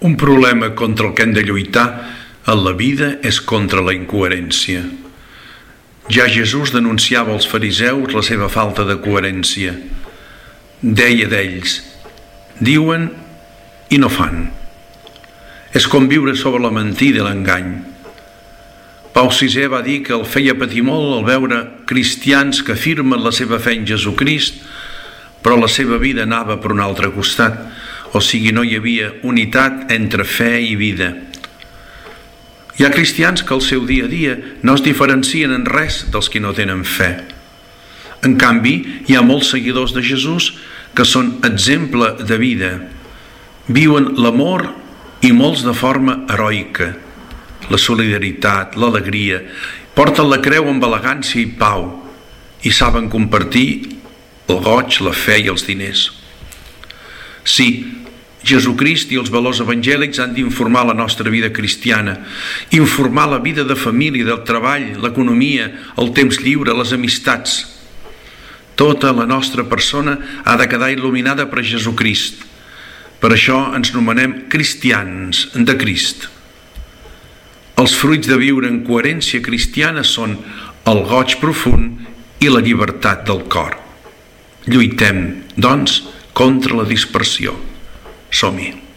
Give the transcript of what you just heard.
Un problema contra el que hem de lluitar en la vida és contra la incoherència. Ja Jesús denunciava als fariseus la seva falta de coherència. Deia d'ells, diuen i no fan. És com viure sobre la mentida i l'engany. Pau VI va dir que el feia patir molt al veure cristians que afirmen la seva fe en Jesucrist, però la seva vida anava per un altre costat, o sigui, no hi havia unitat entre fe i vida. Hi ha cristians que al seu dia a dia no es diferencien en res dels que no tenen fe. En canvi, hi ha molts seguidors de Jesús que són exemple de vida. Viuen l'amor i molts de forma heroica. La solidaritat, l'alegria, porten la creu amb elegància i pau i saben compartir el goig, la fe i els diners. Sí, Jesucrist i els valors evangèlics han d'informar la nostra vida cristiana, informar la vida de família, del treball, l'economia, el temps lliure, les amistats. Tota la nostra persona ha de quedar il·luminada per Jesucrist. Per això ens nomenem cristians de Crist. Els fruits de viure en coherència cristiana són el goig profund i la llibertat del cor. Lluitem, doncs, contra la dispersió. Som-hi.